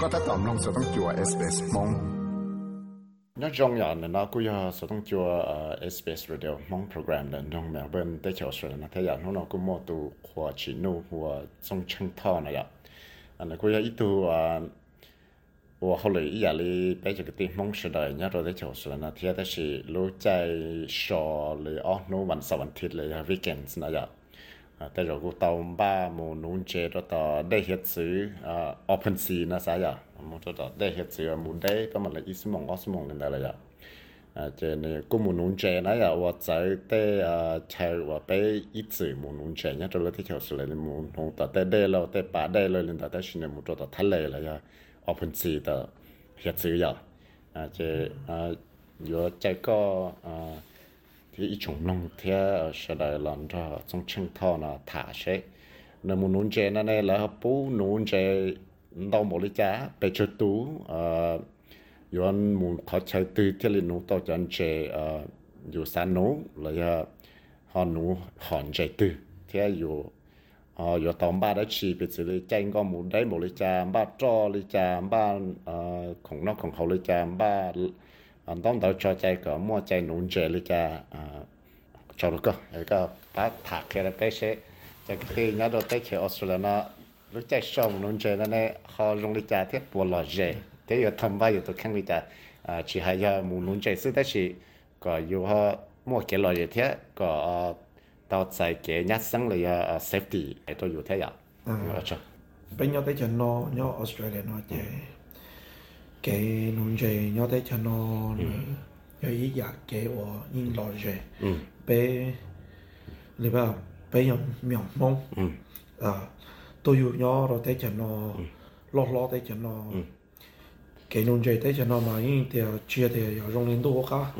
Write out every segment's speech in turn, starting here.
ก็ถ้าตอมลงสต้องจัว SBS มอง nhớ trong nhà này nó cũng có số đông chùa SBS Radio mong program là trong mẹ bên tới chỗ sửa nó thấy rằng nó cũng mua tu hoa chỉ nu hoa trong chân thọ này ạ anh là cũng có ít tu à và后来伊也哩被这个地方时代，人家都在教书呢，听的是路在说哩哦，努晚上晚天哩 weekends 那样。แต่เราก็ตอมบ้ามูนุ่นเจเราต่อได้เห็ดซื้ออ่า open sea นะสายอ่ะมูตัวต่อได้เห็ดซื้อมูได้ก็มันเลยอีสมองอสมองนั่นแหละอ่ะอ่าเจเนี่ยกูมูนุ่นเ à tại rồi cũng tàu ba một nón chế đó tàu hết sự open sea nó sao vậy một chỗ đó hết sự một đấy đó mà là ít mong ít mong lên đây là à chế này cũng một nón này là và tới để à chơi và bé ít sự một nón chế nhá rồi thì chơi sự là một nón để rồi để ba để rồi lên tàu để xin một chỗ đó thay lại là vậy open sea đó hết sự vậy à chế à giờ chạy có à thì ít chủng nông theo sẽ đại lần cho trong chân thọ là thả sẽ nếu muốn nuôi trẻ này là bố nuôi trẻ đau một lý giá để cho tú ờ yon muốn khó chơi từ thì là nuôi tao chân trẻ ờอยู่สานนุเลยฮอนูหอนใจตือที่อยู่อ๋ออยู่ตอมบ้านได้ชีไปสิเล anh đón đầu cho chạy cả mua chạy nụ chạy lý cho cho lúc cơ. Ấy có ta thả cái là cái xế cái khi nhá đồ tế khi Australia nó lúc chạy xong nụ chạy nó nè họ dùng lý cho thiết bộ lò dễ thế giờ thầm bay giờ tôi khăn lý cho ờ, chỉ hay cho mù nụ chạy sư tế chỉ có yêu họ mua cái lò dễ thế có ờ, tao chạy cái nhát sáng lý ờ, safety ấy tôi yếu thế ạ Ừ. Bây giờ à. tới chân nó, nhớ Australia nó chạy cái nông chế nhớ tới cho nó có ý giả cái ở in chế bé lý bảo bé nhom miệng mông. À tôi yêu nhớ rồi tới cho nó lo lo tới cho nó. Cái nông chế tới cho nó mà in thì chia thì ở trong liên đô cả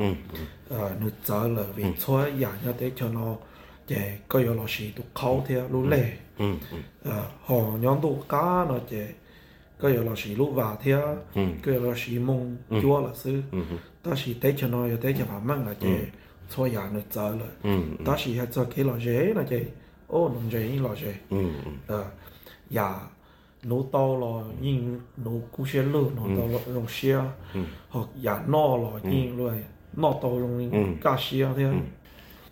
à nó giờ là vì cho giả nhớ tới cho nó. Để có yêu lo gì tụ khâu thì lúc lệ à họ nhóm tụ cá nó để cái là sĩ lúc vào thì cái là sĩ mông chúa là sư ta sĩ tế cho nó tế cho phạm mang là chế cho nhà nó chờ là ta sĩ hay cho cái là dễ là chế ô nó dễ là dễ ờ nhà nó to là nhưng nó cũng sẽ lừa nó to là dùng xe hoặc nhà nó là nhưng rồi nó to dùng cá xe thế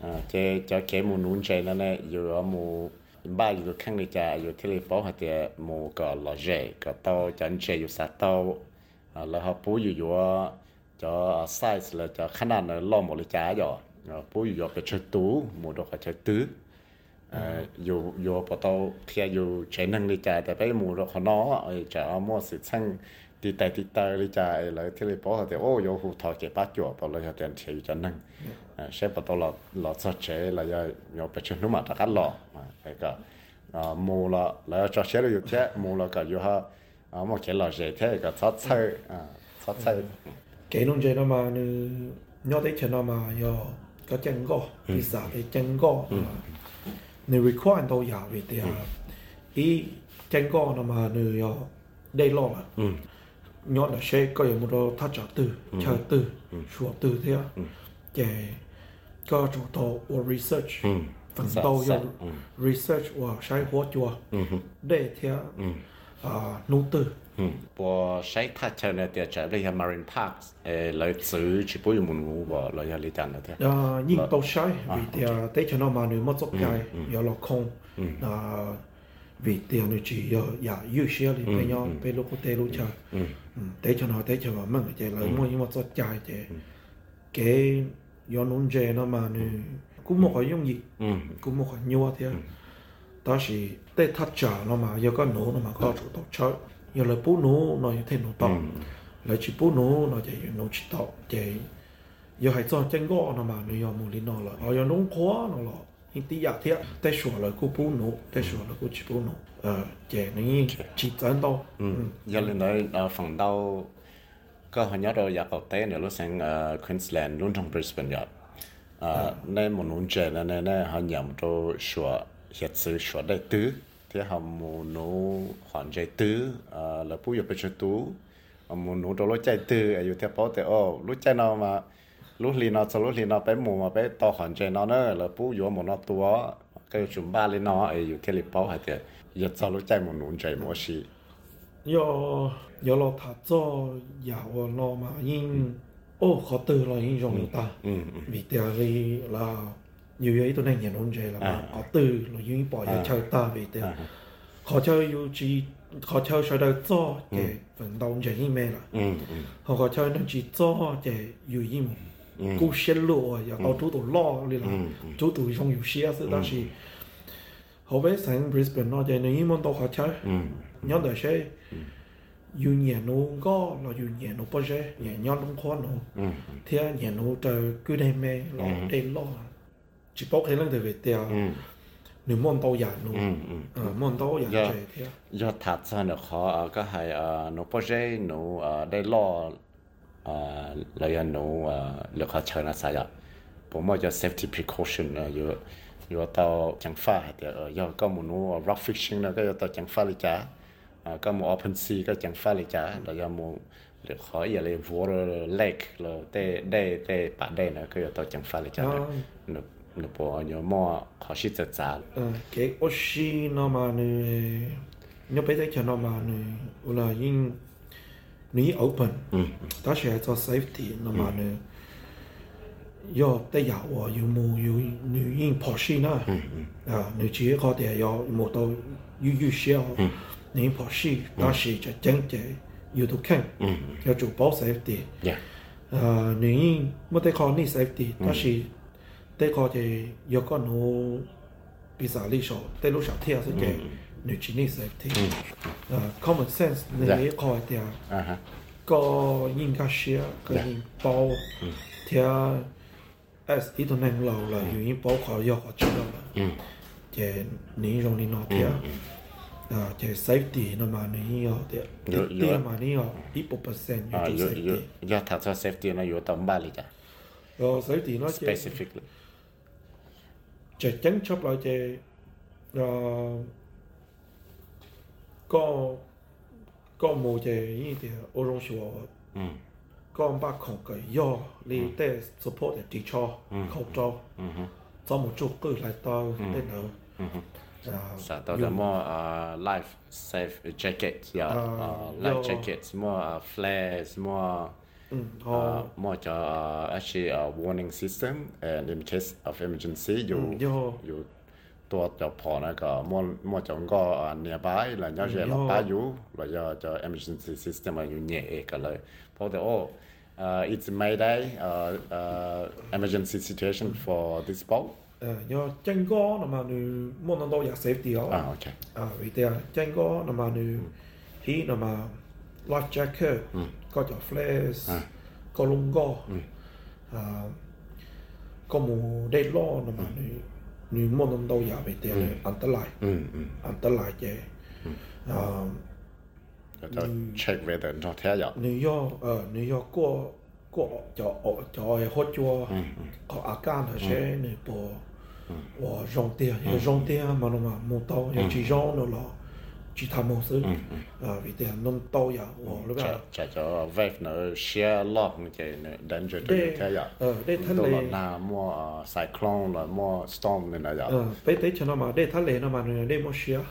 à chế cho cái mù nún chế nó này mù ba dù khăn đi chả dù thiết lập bảo hạt địa mù cả lò rẻ cả tàu chẳng chè dù sát tàu là họ bố dù dù cho size là cho khả năng là lo một lì chả rồi bố dù dù cái chơi tú mù đồ cả chơi tứ. Ờ, dù dù bảo tàu kia, dù chạy năng đi chả tại bây mù đồ họ nó ờ, chả mua sự xăng thì tại thì ta đi chạy lại thì lại thì ô yo hụt thọ chế bắt chuột bỏ lại thì anh chế cho năng. À, sẽ bắt đầu là là sợ chế là do do bị chân núm ta lọ. Mà cái cả. À mù là là cho chế rồi chế mù là cả yo ha à mà chế là dễ thế cả thoát ừ. à, ừ. chơi cái nông chế nó mà nữ nhớ tới chân nó mà yo có chân gò đi xả thì chân gò. Nữ require đâu giàu vậy thì à, ý chân gò nó mà nữ yo đây lo à nhọn là xe có một đồ thắt chặt từ ừ. chờ từ ừ. sửa từ thế ừ. để có chủ tổ của research phần dạ, tàu dạ. do research của sai hóa chùa để thế à, nông từ. Bỏ sai thắt chặt này để trở lại marine park lấy chữ chỉ bôi một ngũ bỏ lấy nhà lý tàn thế à, nhưng tàu sai vì à, thì thế cho nó mà nếu mất cái giờ là không vì tiền nó chỉ giờ giờ yêu xe thì bây nhau, bây lúc có tê lúc ừ, chơi ừ. ừ, tê cho nó tê cho mà mừng chạy lại mua nhưng mà cho chạy chạy cái do nôn chạy nó mà nó cũng một cái dùng gì cũng một cái nhiều thế. Đó là tê thắt chở nó mà giờ có nổ nó mà có chỗ tổ chơi giờ lại bố nổ nó như thế nổ to lại chỉ bố nổ nó chạy nổ chỉ to chạy giờ hãy cho chân gõ nó mà nó giờ muốn đi nó là ờ, giờ nóng khó nó là hiện tí giả thế để sửa là cô bố nổ để sửa là cô chỉ bố nổ ờ chỉ nó như chỉ dẫn đâu giờ lên đấy ở phòng đâu có họ nhớ rồi giờ có té nữa lúc sang Queensland luôn trong Brisbane vậy à nên một nông trẻ này này này họ nhầm cho sửa hiện sự sửa đại tứ thì họ một nô hoàn chạy tứ à là bùi ở bên tú một nô cho lối chạy tứ ở theo bảo thế ô lối chạy nào mà lúc lì nó sau lúc lì nó bé mù mà bé to hoàn chạy nó nữa là bùi ở một nó tua. Cái chúng ba lên nó ở theo lì bảo hay thế giờ sau lối chạy một nông chạy một xí do do lo thà cho giàu lo mà nhưng ô khó từ là nhưng rong ta. Ừ vì tiền vì là nhiều ấy tôi này nhận ôn chơi là mà khó từ là nhưng bỏ ra chơi ta vì tiền. Khó chơi yêu chỉ khó chơi sau đó cho để vận động chơi như mẹ là. Ừ ừ. Họ khó chơi nó chỉ cho để yêu cú 够些路啊，也搞走到老里啦，走到上有些是，但是后边在 Brisbane 那在那一门到花车，你那些有年路高，那有年路不些，年年拢看咯，听年路在古代咩老代老，只包起啷在个掉。你望到人咯，啊望到人就係啲啊。要塔山就好啊，個係啊，我不知我啊，你攞。لأنه لقى شغلة سايا بما جا safety precaution 呢有有到讲法的，要搞么弄 rock fishing 呢，个要到讲法里家，啊，搞么 open sea 个讲法里家，那要么了可以嘞 water lake 了，在在在板带呢，个要到讲法里家的，那那不要么考试在咋？嗯，给我是那么呢，你别在讲那么呢，我啦因。你 open，嗯เป็做 safety，那么呢要อ呀，我有木有女人跑线呢？嗯嗯，啊เลยโ点要摸到有有าวอยู่มูอยู่หนึ่งยิ่งพอชี้หน้าหนึ่งชี้ข้อดีโ靠กหมูโตยุยูเ nền Chinese 嚟睇，啊 common sense 你一個啲啊，個應該寫個應包，睇 S 呢度能留啦，原因包括要學知道啦，就你用你攞啲啊，就 safety 那嘛你要啲，啲嘛你要一百 percent 要 safety，要睇出 safety 那要等乜嚟㗎？哦，safety 那 specifically，就整出來就啊。quand mon il était orange wa quand ba con que yo les support the teacher khẩu trò cho. Một chút cứ lại to đến nữa sa to the more life safe jacket, yeah dạ. ờ, life jackets more uh, ờ, flares more ờ, Uh, actually a warning system and in case of emergency you you ตัวจะพอนะก็มั่วมั่วจะก็อ่า nearby แล้วยังจะหลับป้าอยู่แล้วจะจะ emergency system มันอยู่เนี่ยเองกันเลยเพราะแต่โอ้ uh, it's Mayday uh, uh, emergency situation for this boat เอ่อย่อจังก็นำมานูมันนั่นต้องอยาก safety เอา อ่าโอเค อ่าวิเดียจังก็นำมานูฮีนำมา life jacket ก็จะ flash ก็ลุงก็อ่าก็มูได้ล่อนำมานู 女莫能到也被跌了，安得来，安得来嘅，啊，就 check về đến cho thế rồi. Nếu 要呃，你要過過就學就係學咗，學阿間係些你部，我用啲，用啲嘛咯嘛，冇到又只用咗咯。Gitamosului. Mm-hmm. Vite non toia o luga. Cha cha vek na share lot ni ke dan je de ka ya. De than le na mo cyclone la mo storm ni na ya. Pe te chana ma de than le na ma ni de mo share.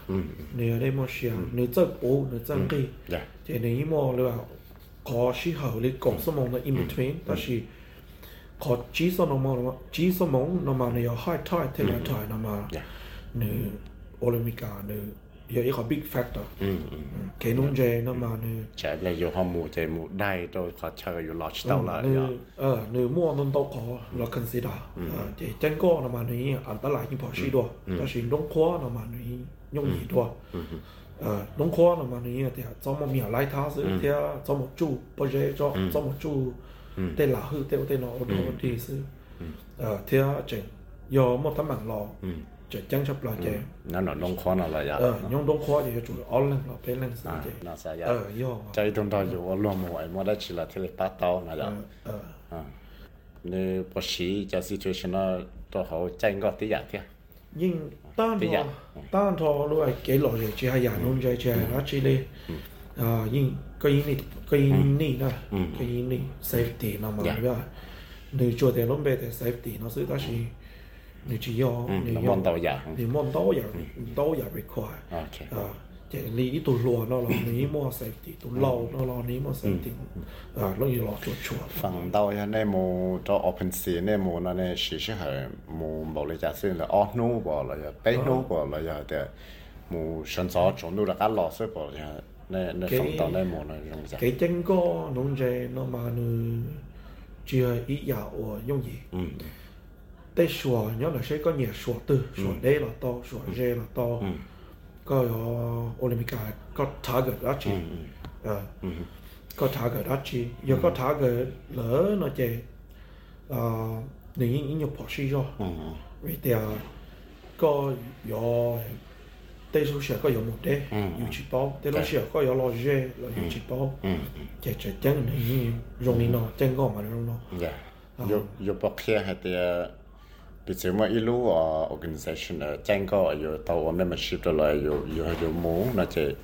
Ni de mo share ni zhe bo ni zhe ge. Je ni mo le ba ko shi ha le ko so mo na in between ta shi ko ji so no mo ji so mo no ma ni ya high tide te la tide na ma. Ni Olimpica หนึ่ง 有一個 big factor。嗯嗯，其中就係那嘛呢。就係你要項目就冇帶到個車要落去到啦。你呃，你摸弄到個落 consider。嗯。就真個那嘛你安得來一跑許多，但是弄過那嘛你用易多。嗯嗯。呃，弄過那嘛你啲怎麼苗來他是啲怎麼做 project 做怎麼做，對哪去對對哪我哋是。呃，啲整有冇得問咯。嗯。就江小不老街。那那弄宽了了呀。呃，用弄宽就住奥冷了，北冷是的。那啥呀？呃，有。在一种到就我乱摸，摸得起了，特别拔刀那个。呃。嗯，你不是这 situation 那多好，再搞点样的。nhưng tan thọ tan thọ luôn cái lọ gì chơi hay giàn luôn chơi chơi nó chỉ đi à nhưng cái gì này cái gì này cái gì này safety nó mà vậy nếu cho tiền luôn về thì safety nó sẽ ta chỉ 你只要你要你望到人都要 require 啊，即係你度落咯咯，你冇 safety 度漏咯咯，你冇 safety 啊，攞要落做錯。防到呀，你冇做 open sea，你冇那呢，事實係冇冇你就算啦，off no 過啦呀，back no 過啦呀，但冇上早中度啦，加落水過呀，那那防到那冇那用啫。幾整個弄隻弄嘛呢，只係一日我容易。嗯。Tết sủa nhớ là sẽ có nhiều sủa từ sủa đế là to sủa dê là to. Có ở Olympic có target đó chị. Ờ. có target đó chị. Giờ có target lỡ nó chế ờ nếu như nhiều bỏ xí rồi. Ừ. Vì thế có có tây số sẽ có có một đế Ừ. yêu chỉ bao tây số sẽ có có lo dê là yêu chỉ bao ừ chế chế chân này dùng nó chân có mà dùng nó dạ. Hay thì bị chịu mà ilu ở organization ở trang có yo tàu ở membership rồi là yo yo hay yo mù nó chỉ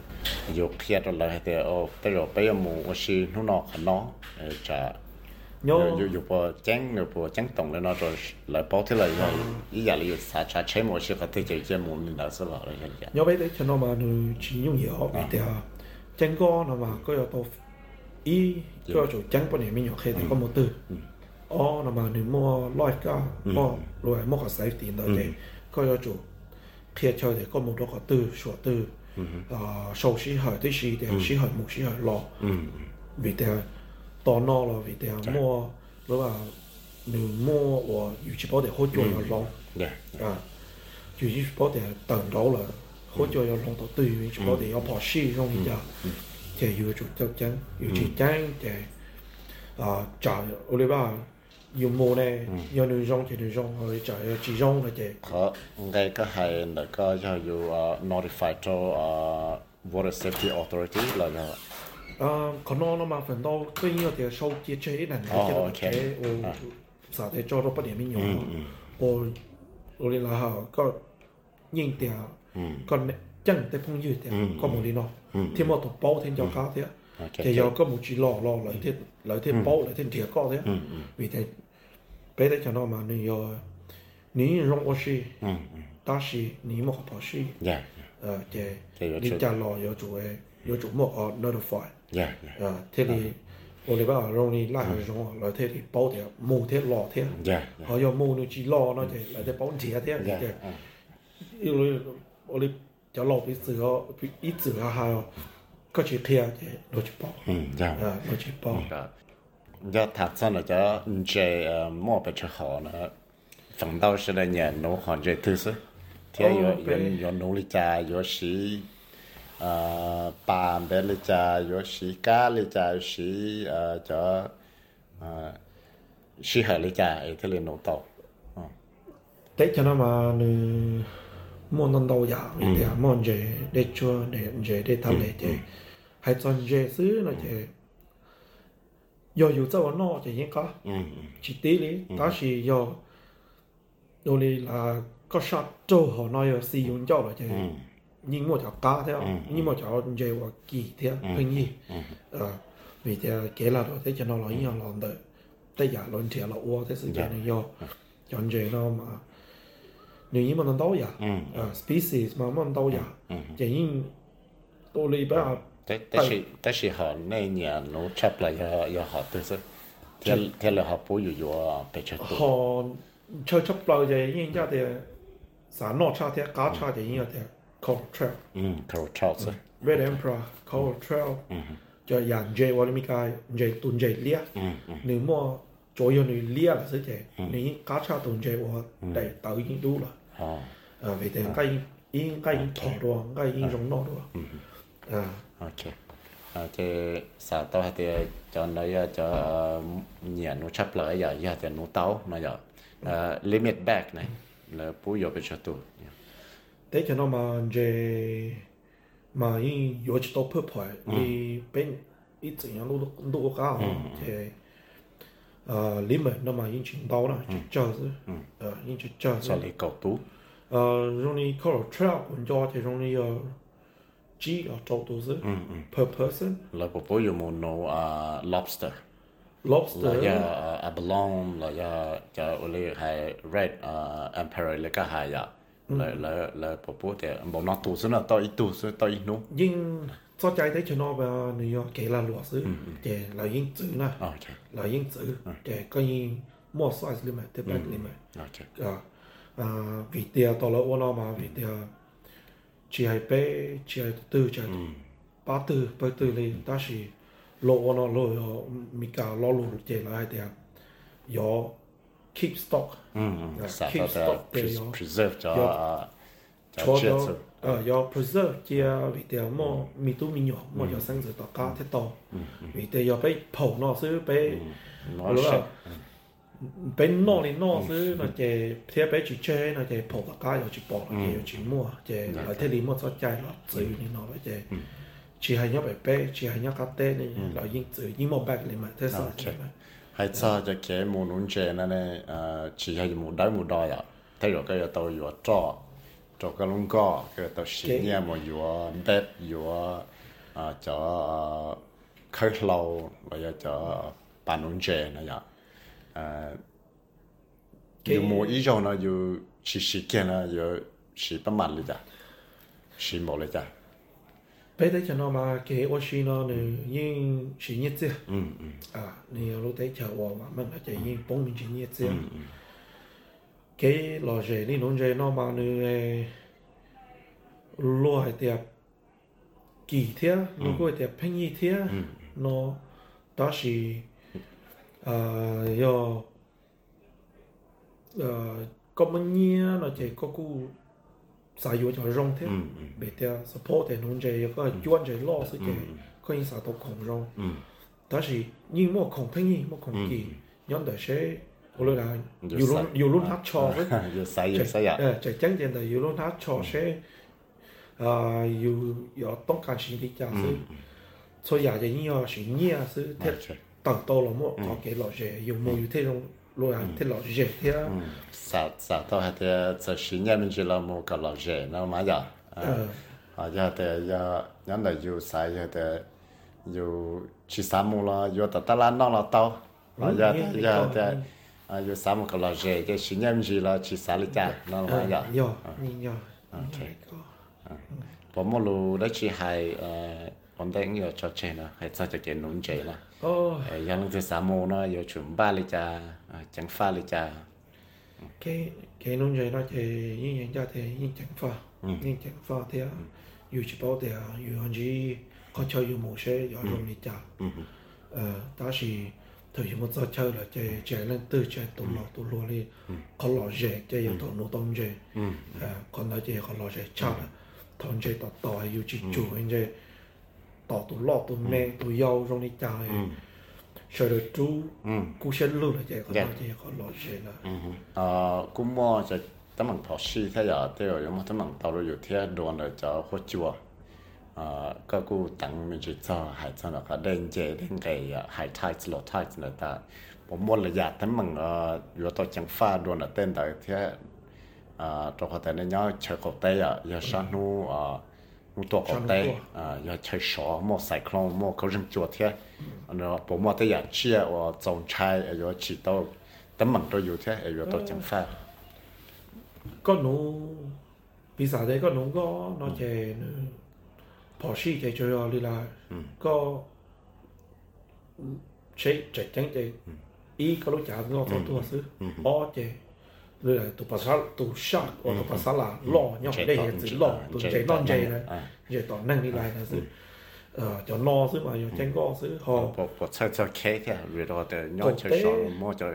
yo kia rồi là hay thì ô tới rồi bây giờ mù ở xí nó nó khả nó chả nhớ yo yo bỏ trang yo bỏ trang tổng lên nó rồi lại bỏ thế là yo ý giả là yo xả chả chế một xí có thể chỉ chế mù nên là sẽ là cái gì nhớ bây giờ cho nó mà nó chỉ dùng nhiều vì thế chân có nó mà có yếu tố ý cho chủ chân bên này mình nhỏ khi thì có một từ ô nó mà nếu mua loại cả có loại mua có safety đó thì có yếu chủ khi chơi thì có một đó có từ số từ à sâu sĩ hỏi tới sĩ thì sĩ hỏi một sĩ hỏi lo vì thế to nó là vì thế mua nếu mà nếu mua của dự chỉ bảo để hỗ trợ là lo dạ à chủ yếu bảo để等到了好在有弄到对面，保地有破书容易就就要做执真，要做真就啊就我哋话 要冇咧，有女装就女装，我哋就有自装嘅啫。 có ngay cái hay là có cho you uh, notify cho uh, water safety authority là là 啊，可能我嘛分到对应嘅收结车能力嘅 哦嘅 ，OK，我啊实在做到不点样用，我我哋嗱下个应掉，个真的碰遇掉，个冇啲咯，添我读包添就加啲。 OK 其实个冇住落落嚟啲嚟啲包嚟啲铁角啲，vì thế 别的讲到嘛，你要，你用我是，嗯但是你莫跑是，呃，对，你家老要做诶，要做莫哦，notify，啊，这里我那边容易拉人用，来这里包贴，木贴老贴，还要木那只老那只，来再包贴贴，对，因为我我哩叫老辈子哦，啊还要，搁去贴的，落去，嗯，啊，落去包。Giờ thật ra là cho chơi mua về cho họ nữa phần đầu sẽ là nhà nấu hoàn chơi thứ sự thì Ồ, yo yo bé. yo nấu lý cha yo xí bà bé lý cha yo xí cá lý cha yo xí cho xí hải lý cha ấy thế là nấu tàu. Tết cho nó mà nữ mua non đầu giả vì thế mua về để chua để về để thăm để chế hay chọn về xứ là chế yo yu zao no chế những có chỉ tí lý đó là yo yo li là có sát châu họ nói sử dụng cho là chế nhưng mà cho cá theo nhưng mà cho về và kỳ theo hình như vì thế cái là rồi thế cho nó ý là làm được thế giả luận thiệt là ua thế sự kiện này yo chọn về nó mà nếu như mà nó đâu à species mà nó đâu ya chỉ tôi lấy ba thế thế là thế là họ nên nhà nấu chắp lại yo yo họ thứ sự thế thế là họ bố yo yo về cho tụ họ chơi chấp lâu thì như ra thì sản nọ cha thì cá cha thì như thế cold trail. Ừ cầu trâu sự red emperor cold trail. Cho dàn dây vào mi cái dây tuần dây lia nếu mà chỗ yêu người lia là sẽ thế nếu cá cha tuần dây vào để tới những đủ là ờ. À vì thế cái in cái in thọ đồ cái in giống nó đồ à ok. Ờ, thì sợ tao hay thì cho nó ờ, cho nhà nó chấp lại giờ giờ thì nó tao nó giờ. Ờ, limit back này là bù giờ bị cho tụ dạ. thế cho nó mà je mà ý yo chỉ tao phơi phơi ý bên ý tự nhiên lúc lúc cao. Ừ. Thì limit nó mà ý chỉ tao là chỉ cho à ý chỉ cho sao lại cầu tú. À rồi đi cầu trail cũng cho thì rồi đi G or total per person. Là bộ bố dùng một nô lobster. Lobster. Là ya abalone, là ya cho oli hay red emperor là cái hay lại Là là là bố thì bộ nó tu sửa là tôi ít tu sửa tôi ít nô. Nhưng cho trái thấy cho nó vào New York kể là lúa sứ, kể là yên chữ nè, là yên chữ, kể coi như mua size limit, tiếp bên limit. À, vì tiền tôi là ô nó mà vì tiền chỉ hay bé chỉ hay tư chỉ ba tư ba tư lên ta chỉ ôn nó lô yo mi cả lô lô chỉ là hay tiêu yo keep stock. Ừ sao keep stock để yo- preserve cho cho cho ờ yo preserve chỉ vì tiêu mò mi tu mi nhỏ mò yo sinh ra to cá thế to vì tiêu yo bé phổ nó xứ bé nó Rồi. bên nọ lên nọ chứ nó chỉ theo bé chỉ chơi nó chỉ phổ tất cả rồi chỉ bỏ là chỉ chỉ mua. Chỉ lại thế đi mua cho chạy nó tự nên nó phải chỉ chỉ hay nhớ bé chỉ hay nhớ cá tê nên là những tự những một bag lên mà thế sao thế mà. Hay cho cho cái mù nún chè này này à, chỉ hay mù đáy mù đòi à? Thay rồi cái tàu vừa cho cho cái lông co cái tàu xí nha mà vừa đẹp vừa à cho khơi lâu rồi cho bàn nún chè này à à Cái- dù mù ý rồi nó dù chỉ xí kia nó dù xí bắt mặt lên chả xí mù lên chả. Bé đấy cho nó mà cái ô xí nó nên những chỉ nhất chứ. À nên lúc đấy chờ vào mà mình là chỉ những bốn mình chỉ nhất chứ. Cái lò rể đi nón rể nó mà nên lúa hay tiệp kỳ thế nó có tiệp như thế nó đó là à do ờ có bao nhiêu nó chỉ có cú xài vô cho rong thế bị theo support thì nón rể có chuyên rể lo sự cái có những sản phẩm khổng rong đó là nhưng mà khổng phanh như mà khổng kỳ nhóm đời sẽ có lẽ là Dù dù sai. luôn dù luôn hát cho với vừa say vừa say à 诶，就真正系要攞他错些， tăng to lắm mà có cái lọ dùng mồi như thế luôn lô hàng thế lọ rẻ thế á sao sao thôi hay thế giờ sinh là một cái lọ rẻ nó mà giờ à giờ thế giờ nhắn là dù sai giờ thế dù chỉ sáu mươi là ta ta là nó là tao giờ thế giờ thế à dù sáu mươi cái lọ rẻ cái sinh nhật mình chỉ là chỉ sáu mươi cha nó là mà giờ nhiều nhiều ok ผมไม่รู้ได้ชี้ให้เอ่อผมได้เงินชดเชยนะให้ซาจะเกณฑ์นุ่นเจนะ Oh. Eh, yang tu samo nó yo chum ba le cha, à, chẳng pha le cha. Cái cái nông dân nó thì những nhân gia thì những chẳng pha, ừ. những chẳng pha thì à, yêu ừ. chỉ bảo thì à, yêu anh chỉ có chơi yêu mồ sẽ yêu rồi le cha. Ừ. Ờ, đó là thời chúng ta chơi là chơi chơi lên từ chơi tụ lọ tụ lọ đi, có lọ rẻ chơi yêu tụ nô tông chơi, à, còn nói chơi có lọ rẻ chắc là thằng chơi tọt tọt yêu chỉ chủ anh chơi. ต่อตัวรอกตัวแม่ตัวยาวตรงนี้ใจเฉลจูกูเช่นลูกเลยเจ้าเขาเจ้าเขาหลอดเช่นนะอ่ากูมองจะตั้งมั่งพอชีถ้าอยากเที่ยวยังมั่งตั้งมั่งตลอดอยู่เที่ยวโดนเลยจะหัวจัวอ่าก็กูตั้งมีจิตใจหายใจแล้วก็เดินเจเดินไกลหายใจสลดใจนะตาผมมองเลยอยากตั้งมั่งอ่าอยู่ต่อจังฟ้าโดนเต้นแต่เที่ยวอ่าตัวเขาแต่เนี่ยเฉยเขาเตะอย่าชานูอ่า bằng ờ vừa tôi chẳng pha đồn là tên tại thế ờ cho họ tên nó chơi cổ tay à giờ sáng nu ờ nu tua cổ tay ờ giờ chơi sọ mua cyclone mua câu rừng chuột thế nóผมmua tới giả chia và trồng chai giờ chỉ tao tấm bằng tôiอยู่thế giờ tôi chẳng pha có nó bây giờ đây có nó có nó chơi bỏ xí chơi chơi đi là có chơi chơi chẳng chơi ý có lúc chả nó có tua xứ ó chơi rồi tụ bà sao tụ shot hoặc ừ, tụ bà ừ. sao là lo nhau đây là sự lo tụ chạy non chạy này à. chạy tỏ năng đi à. lại là sự ừ. ờ cho no sự mà cho chén go sự họ bỏ bỏ chơi chơi kế kia rồi đó để nhau chơi shot mua cho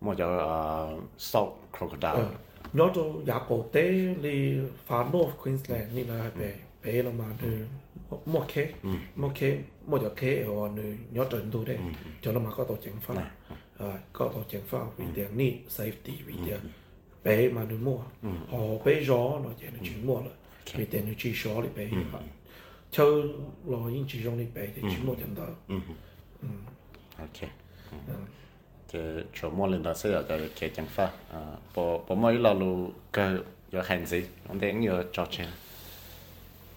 mua cho ờ, salt crocodile. Ờ. Nó cho giá cổ tế đi phá North Queensland như là về về là mà từ mua kế mua kế mua cho kế họ nữ nhớ trận tôi đấy. Cho nó mà có tổ chức phá. Ờ, có tổ chức phá vì tiền này safety vì tiền bể mà nơi mua họ bể gió nó chỉ nó chỉ mua là vì tiền nó chỉ số đi bể chơi lo những chỉ trong đi bể thì chỉ mua chân đó OK，嘅全摸领导识又就嘅讲法，啊，不不摸一路路嘅有限制，我哋要作钱，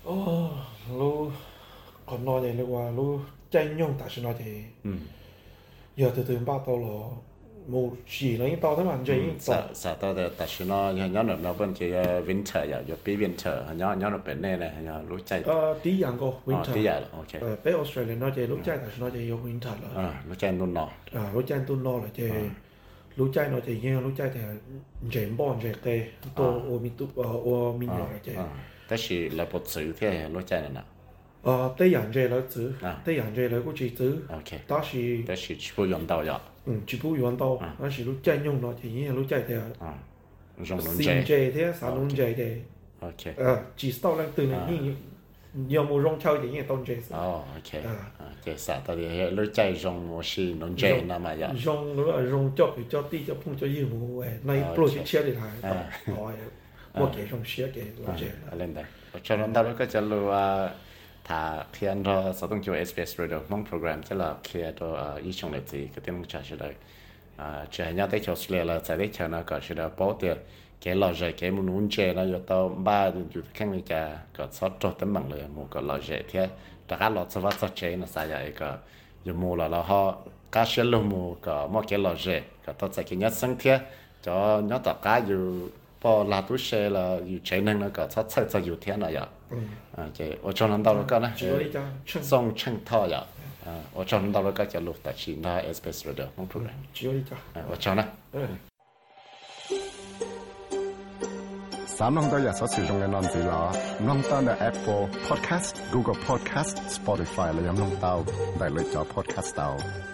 Ồ, lu còn nói vậy là qua lu tranh nhung tại sao nói thì giờ từ từ ba tao là 冇事啦，已经到他们这已经到 sa sa ta de ta shi no nya nya no na ben ke winter ya yo bi winter nya nya no ben ne ne nya lu chai 诶啲人个 oh winter， ti ya ok 诶俾 Australia 嗰只老斋，但系嗰只有 winter 啦， ah lu chai nun no 啊老斋都攞啦，即系老斋嗰只已经老斋就系唔系唔帮只嘅，到我面都诶我面有嘅啫。 ah ta shi la bo zu the lu chai na 诶啲人只嚟子啊，啲人只嚟嗰只子， ok 但是 ta shi chi bu yong dao ya 嗯全部用到，但是老斋用嗰只已经老斋就系 ah rong nun 先 je 只嘅，三龙只嘅。 ok 呃，只是到那对呢，你你要么用超一点也当这是， oh ok 啊 ah ke sa ta de lu chai rong mo shi nun je na ma ya 用那个用脚比较低就碰着一模哎，那一不去切的它，啊哦，我给用切给老这 à, lên đây cho nên tao có cho lu thà khi anh ra sau tung chiều SBS radio mong program sẽ là khi cho ờ, ý chung lại thì cái tiếng trả sẽ đợi. Ờ, chờ nhau tới cho Australia là sẽ tới chờ nó có sẽ đợi. Bảo tiền cái lò rẻ cái muốn uống chè nó cho tao. Ba chủ khăn này cả có sót cho tấm bằng lời, mua cái lò rẻ thế. Tất cả lò sót vắt sót chè, nó sai vậy cái dù mua là là họ cá sẽ luôn mua cả mua cái lò rẻ cả tao sẽ cái nhất sáng thế. Cho nhớ tất cả dù bỏ là tu xe là dù chơi năng nó có sót sót sót dù thế nào vậy? ก็ชัดชัดจะอยู่เทียนอะไรอ่ะอ่าเจ我就能到了个呢只有一张秤，送秤套呀啊我就能到了个叫录的是那 SBS Radio 蒙 program 只有一张，啊我就呢嗯。三浪到日所使用嘅นั่นสิ啦浪到ใน Apple Podcast Google Podcast Spotify และยัง浪到大类咗 Podcast 到。